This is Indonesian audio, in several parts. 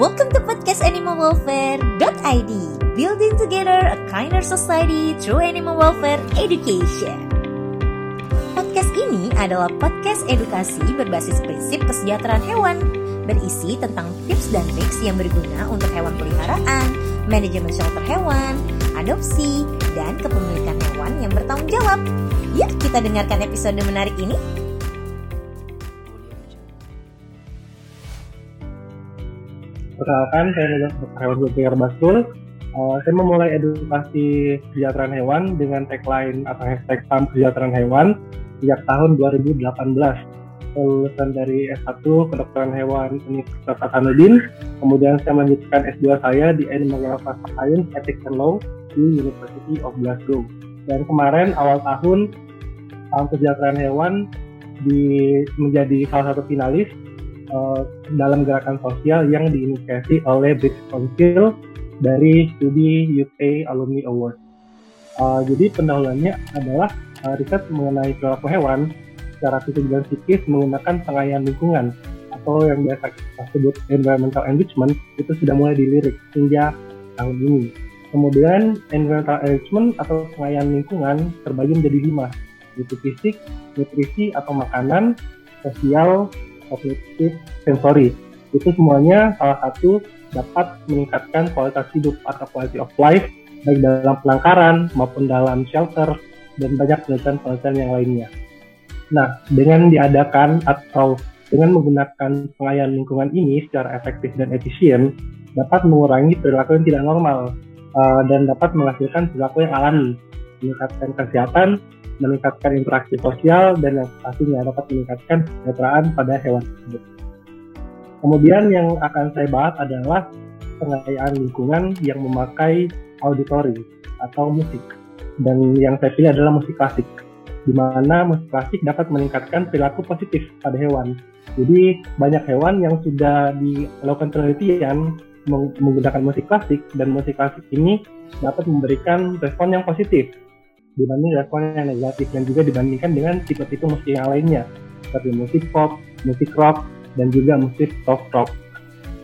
welcome to podcast animalwelfare.id Building together a kinder society through animal welfare education. Podcast ini adalah podcast edukasi berbasis prinsip kesejahteraan hewan Berisi tentang tips dan triks yang berguna untuk hewan peliharaan, manajemen shelter hewan, adopsi, dan kepemilikan hewan yang bertanggung jawab Yuk kita dengarkan episode menarik ini Perkenalkan, saya Dr. Hewan Zulfikar Basul. Uh, saya memulai edukasi kesejahteraan hewan dengan tagline atau hashtag Sam Kesejahteraan Hewan sejak tahun 2018. Saya lulusan dari S1 Kedokteran Hewan Universitas Hasanuddin, kemudian saya melanjutkan S2 saya di Animal Welfare Science, Ethics and Law di University of Glasgow. Dan kemarin awal tahun, Sam Kesejahteraan Hewan di, menjadi salah satu finalis uh, dalam gerakan sosial yang diinisiasi oleh British Council dari studi UK Alumni Award. Uh, jadi pendahuluannya adalah uh, riset mengenai perilaku hewan secara fisik dan psikis menggunakan pengayaan lingkungan atau yang biasa kita sebut environmental enrichment itu sudah mulai dilirik hingga tahun ini. Kemudian environmental enrichment atau pengayaan lingkungan terbagi menjadi lima, yaitu fisik, nutrisi atau makanan, sosial, kognitif sensori. Itu semuanya salah satu dapat meningkatkan kualitas hidup atau quality of life baik dalam penangkaran maupun dalam shelter dan banyak penelitian-penelitian yang lainnya. Nah, dengan diadakan atau dengan menggunakan pengayaan lingkungan ini secara efektif dan efisien dapat mengurangi perilaku yang tidak normal uh, dan dapat menghasilkan perilaku yang alami, meningkatkan kesehatan, meningkatkan interaksi sosial dan yang pastinya dapat meningkatkan kesejahteraan pada hewan tersebut. Kemudian yang akan saya bahas adalah pengayaan lingkungan yang memakai auditory atau musik. Dan yang saya pilih adalah musik klasik, di mana musik klasik dapat meningkatkan perilaku positif pada hewan. Jadi banyak hewan yang sudah dilakukan penelitian menggunakan musik klasik dan musik klasik ini dapat memberikan respon yang positif dibanding respon yang negatif dan juga dibandingkan dengan tipe-tipe musik yang lainnya seperti musik pop, musik rock, dan juga musik soft rock.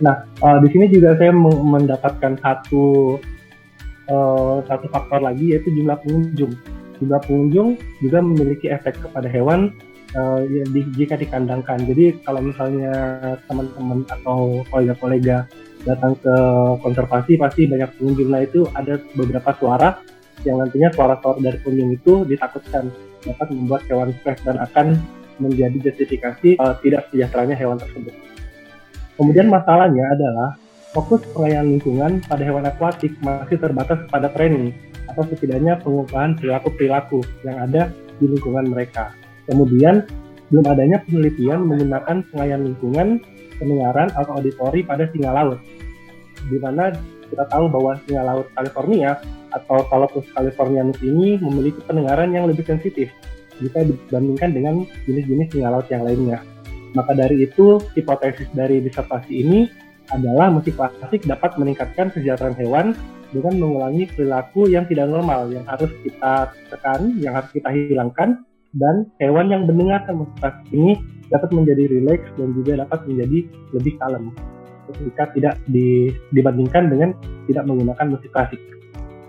Nah, uh, di sini juga saya mendapatkan satu uh, satu faktor lagi yaitu jumlah pengunjung. Jumlah pengunjung juga memiliki efek kepada hewan uh, di, jika dikandangkan. Jadi kalau misalnya teman-teman atau kolega-kolega datang ke konservasi pasti banyak pengunjung. Nah itu ada beberapa suara yang nantinya suara-suara dari pengunjung itu ditakutkan dapat membuat hewan stres dan akan menjadi justifikasi uh, tidak sejahteranya hewan tersebut. Kemudian masalahnya adalah fokus pengayaan lingkungan pada hewan akuatik masih terbatas pada training atau setidaknya pengupahan perilaku-perilaku yang ada di lingkungan mereka. Kemudian belum adanya penelitian menggunakan pengayaan lingkungan, pendengaran atau auditori pada singa laut, di mana kita tahu bahwa singa laut California atau Salopus californianus ini memiliki pendengaran yang lebih sensitif jika dibandingkan dengan jenis-jenis singa laut yang lainnya. Maka dari itu, hipotesis dari disertasi ini adalah musik klasik dapat meningkatkan kesejahteraan hewan dengan mengulangi perilaku yang tidak normal yang harus kita tekan, yang harus kita hilangkan, dan hewan yang mendengarkan musik klasik ini dapat menjadi rileks dan juga dapat menjadi lebih kalem ketika tidak di, dibandingkan dengan tidak menggunakan musik klasik.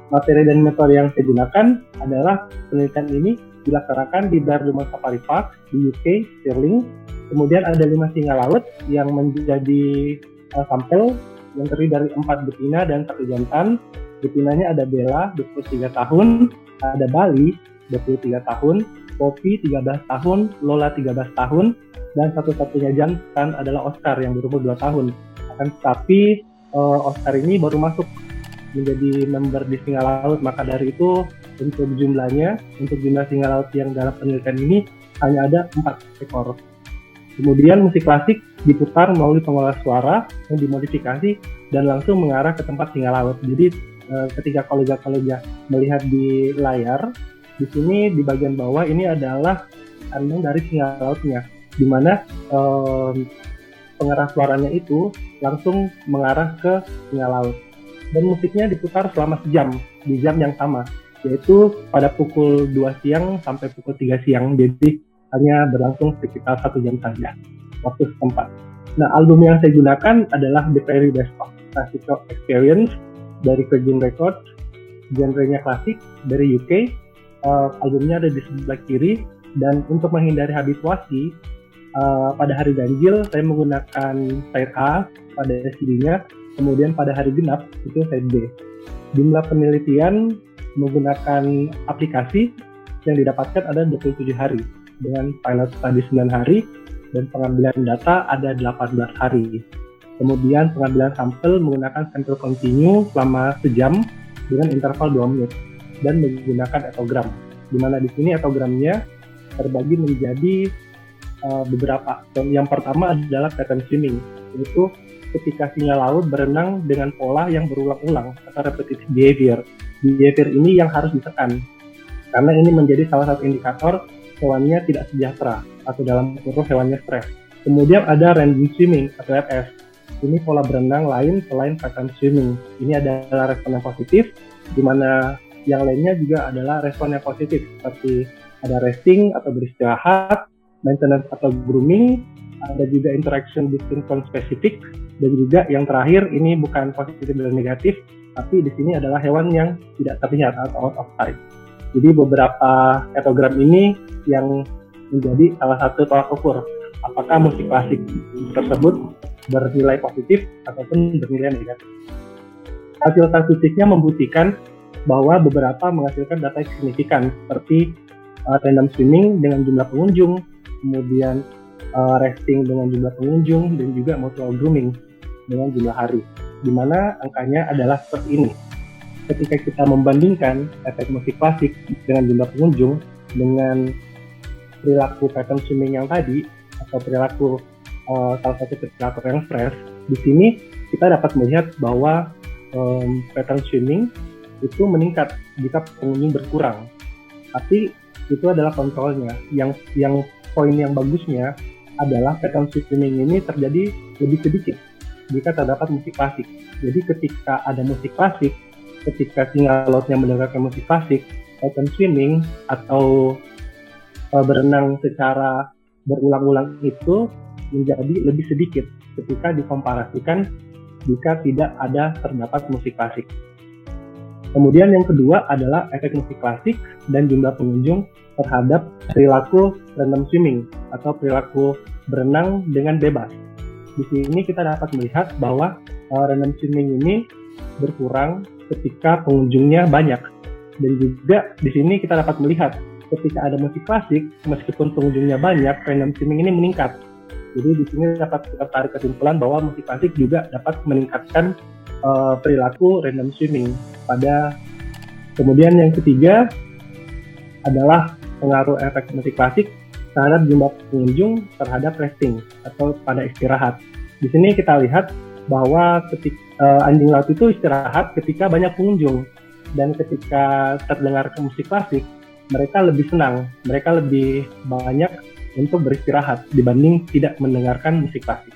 Materi dan metode yang saya gunakan adalah penelitian ini dilaksanakan di Darluman Safari Park di UK, Stirling. Kemudian ada lima singa laut yang menjadi uh, sampel yang terdiri dari empat betina dan satu jantan. Betinanya ada Bella, 23 tahun, ada Bali, 23 tahun, Poppy 13 tahun, Lola 13 tahun, dan satu-satunya jantan adalah Oscar yang berumur 2 tahun. Akan tetapi uh, Oscar ini baru masuk menjadi member di singa laut, maka dari itu untuk jumlahnya, untuk jumlah singa laut yang dalam penelitian ini hanya ada empat ekor. Kemudian musik klasik diputar melalui pengolah suara yang dimodifikasi dan langsung mengarah ke tempat singa laut. Jadi eh, ketika kolega-kolega melihat di layar, di sini di bagian bawah ini adalah kandang dari singa lautnya, di mana eh, pengarah suaranya itu langsung mengarah ke singa laut. Dan musiknya diputar selama sejam di jam yang sama. Yaitu pada pukul 2 siang sampai pukul 3 siang jadi hanya berlangsung sekitar satu jam saja waktu setempat. Nah, album yang saya gunakan adalah The Very Best of Classical Experience dari Virgin Records, genrenya klasik dari UK. Uh, albumnya ada di sebelah kiri dan untuk menghindari habituasi, uh, pada hari ganjil saya menggunakan side A pada CD-nya, kemudian pada hari genap itu side B. Jumlah penelitian menggunakan aplikasi yang didapatkan ada 27 hari dengan pilot study 9 hari dan pengambilan data ada 18 hari. Kemudian pengambilan sampel menggunakan sampel continue selama sejam dengan interval 2 menit dan menggunakan etogram. Di mana di sini etogramnya terbagi menjadi uh, beberapa. Yang pertama adalah pattern swimming, yaitu ketika singa laut berenang dengan pola yang berulang-ulang atau repetitive behavior. Behavior ini yang harus ditekan karena ini menjadi salah satu indikator hewannya tidak sejahtera atau dalam kurung hewannya stres. Kemudian ada random swimming atau RS. Ini pola berenang lain selain pattern swimming. Ini adalah respon yang positif, di mana yang lainnya juga adalah respon yang positif, seperti ada resting atau beristirahat, maintenance atau grooming, ada juga interaction between spesifik, dan juga yang terakhir ini bukan positif dan negatif, tapi di sini adalah hewan yang tidak terlihat atau out of sight. Jadi beberapa etogram ini yang menjadi salah satu tolak ukur apakah musik klasik tersebut bernilai positif ataupun bernilai negatif. Hasil statistiknya membuktikan bahwa beberapa menghasilkan data yang signifikan seperti uh, random swimming dengan jumlah pengunjung, kemudian uh, resting dengan jumlah pengunjung dan juga mutual grooming dengan jumlah hari. Di mana angkanya adalah seperti ini. Ketika kita membandingkan efek musik klasik dengan jumlah pengunjung dengan perilaku pattern swimming yang tadi atau perilaku uh, salah satu perilaku yang stres di sini kita dapat melihat bahwa um, pattern swimming itu meningkat jika pengunjung berkurang. Tapi itu adalah kontrolnya. Yang yang poin yang bagusnya adalah pattern swimming ini terjadi lebih sedikit jika terdapat musik klasik jadi ketika ada musik klasik ketika singa lautnya mendengarkan musik klasik, open swimming atau uh, berenang secara berulang-ulang itu menjadi lebih sedikit ketika dikomparasikan jika tidak ada terdapat musik klasik. Kemudian yang kedua adalah efek musik klasik dan jumlah pengunjung terhadap perilaku random swimming atau perilaku berenang dengan bebas. Di sini kita dapat melihat bahwa uh, random swimming ini berkurang ketika pengunjungnya banyak. Dan juga di sini kita dapat melihat ketika ada musik klasik, meskipun pengunjungnya banyak, random streaming ini meningkat. Jadi di sini dapat kita tarik kesimpulan bahwa musik klasik juga dapat meningkatkan uh, perilaku random streaming. Pada kemudian yang ketiga adalah pengaruh efek musik klasik terhadap jumlah pengunjung terhadap resting atau pada istirahat. Di sini kita lihat bahwa ketika uh, anjing laut itu istirahat ketika banyak pengunjung. Dan ketika terdengar musik klasik mereka lebih senang mereka lebih banyak untuk beristirahat dibanding tidak mendengarkan musik klasik.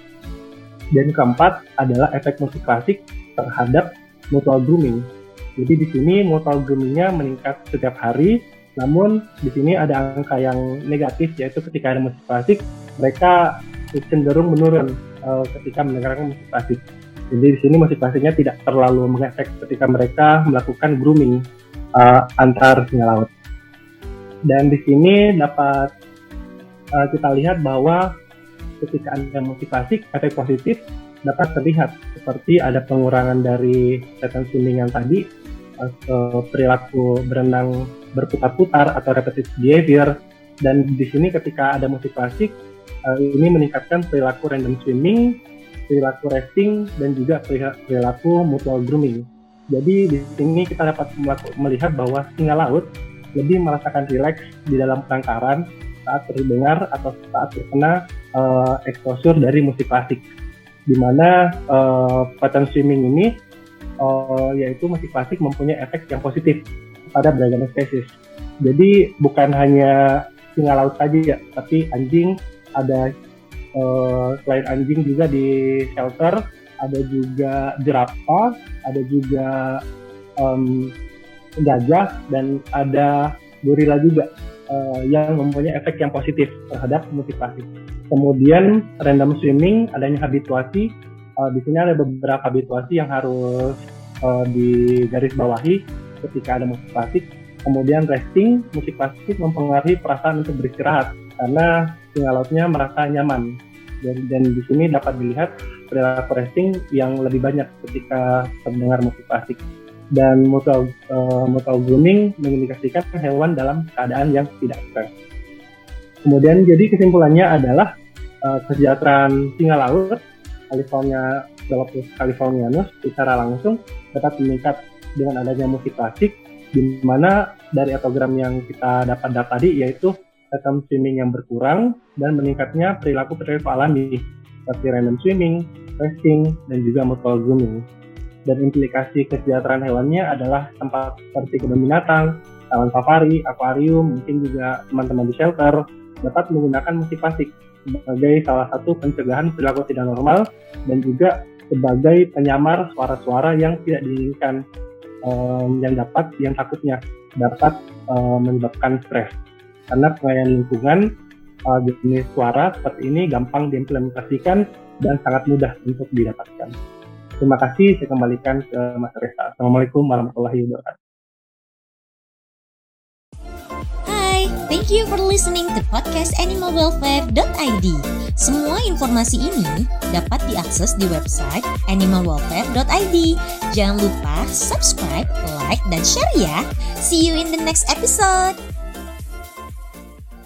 Dan keempat adalah efek musik klasik terhadap mutual grooming. Jadi di sini mutual groomingnya meningkat setiap hari namun di sini ada angka yang negatif yaitu ketika ada musik klasik mereka cenderung menurun uh, ketika mendengarkan musik klasik jadi di sini motivasinya tidak terlalu mengefek ketika mereka melakukan grooming uh, antar singa laut. Dan di sini dapat uh, kita lihat bahwa ketika ada motivasi, efek positif dapat terlihat seperti ada pengurangan dari yang tadi, atau perilaku berenang berputar-putar atau repetitive behavior. Dan di sini ketika ada motivasi, uh, ini meningkatkan perilaku random swimming perilaku resting dan juga perilaku mutual grooming. Jadi di sini kita dapat melihat bahwa singa laut lebih merasakan rileks di dalam penangkaran saat terdengar atau saat terkena uh, exposure dari musik klasik. Di mana uh, pattern swimming ini uh, yaitu musik klasik mempunyai efek yang positif pada beragam spesies. Jadi bukan hanya singa laut saja ya, tapi anjing ada uh, selain anjing juga di shelter ada juga jerapah, ada juga um, gajah dan ada gorila juga uh, yang mempunyai efek yang positif terhadap motivasi. Kemudian random swimming adanya habituasi. Uh, di sini ada beberapa habituasi yang harus uh, digarisbawahi ketika ada musik klasik. Kemudian resting, musik klasik mempengaruhi perasaan untuk beristirahat karena singa lautnya merasa nyaman. Dan, dan di sini dapat dilihat perilaku resting yang lebih banyak ketika terdengar musik klasik. Dan mutual, uh, mutual grooming mengindikasikan hewan dalam keadaan yang tidak stres. Kemudian jadi kesimpulannya adalah uh, kesejahteraan singa laut California Galapagos californianus secara langsung dapat meningkat dengan adanya musik klasik di mana dari etogram yang kita dapat data tadi yaitu rhythm swimming yang berkurang dan meningkatnya perilaku perilaku alami seperti random swimming, resting, dan juga mutual grooming. Dan implikasi kesejahteraan hewannya adalah tempat seperti kebun binatang, taman safari, akuarium, mungkin juga teman-teman di shelter dapat menggunakan musik klasik sebagai salah satu pencegahan perilaku tidak normal dan juga sebagai penyamar suara-suara yang tidak diinginkan um, yang dapat yang takutnya dapat um, menyebabkan stres karena pengayaan lingkungan uh, jenis suara seperti ini gampang diimplementasikan dan sangat mudah untuk didapatkan. Terima kasih, saya kembalikan ke Mas Reza. Assalamualaikum warahmatullahi wabarakatuh. Thank you for listening to podcast animalwelfare.id. Semua informasi ini dapat diakses di website animalwelfare.id. Jangan lupa subscribe, like, dan share ya. See you in the next episode.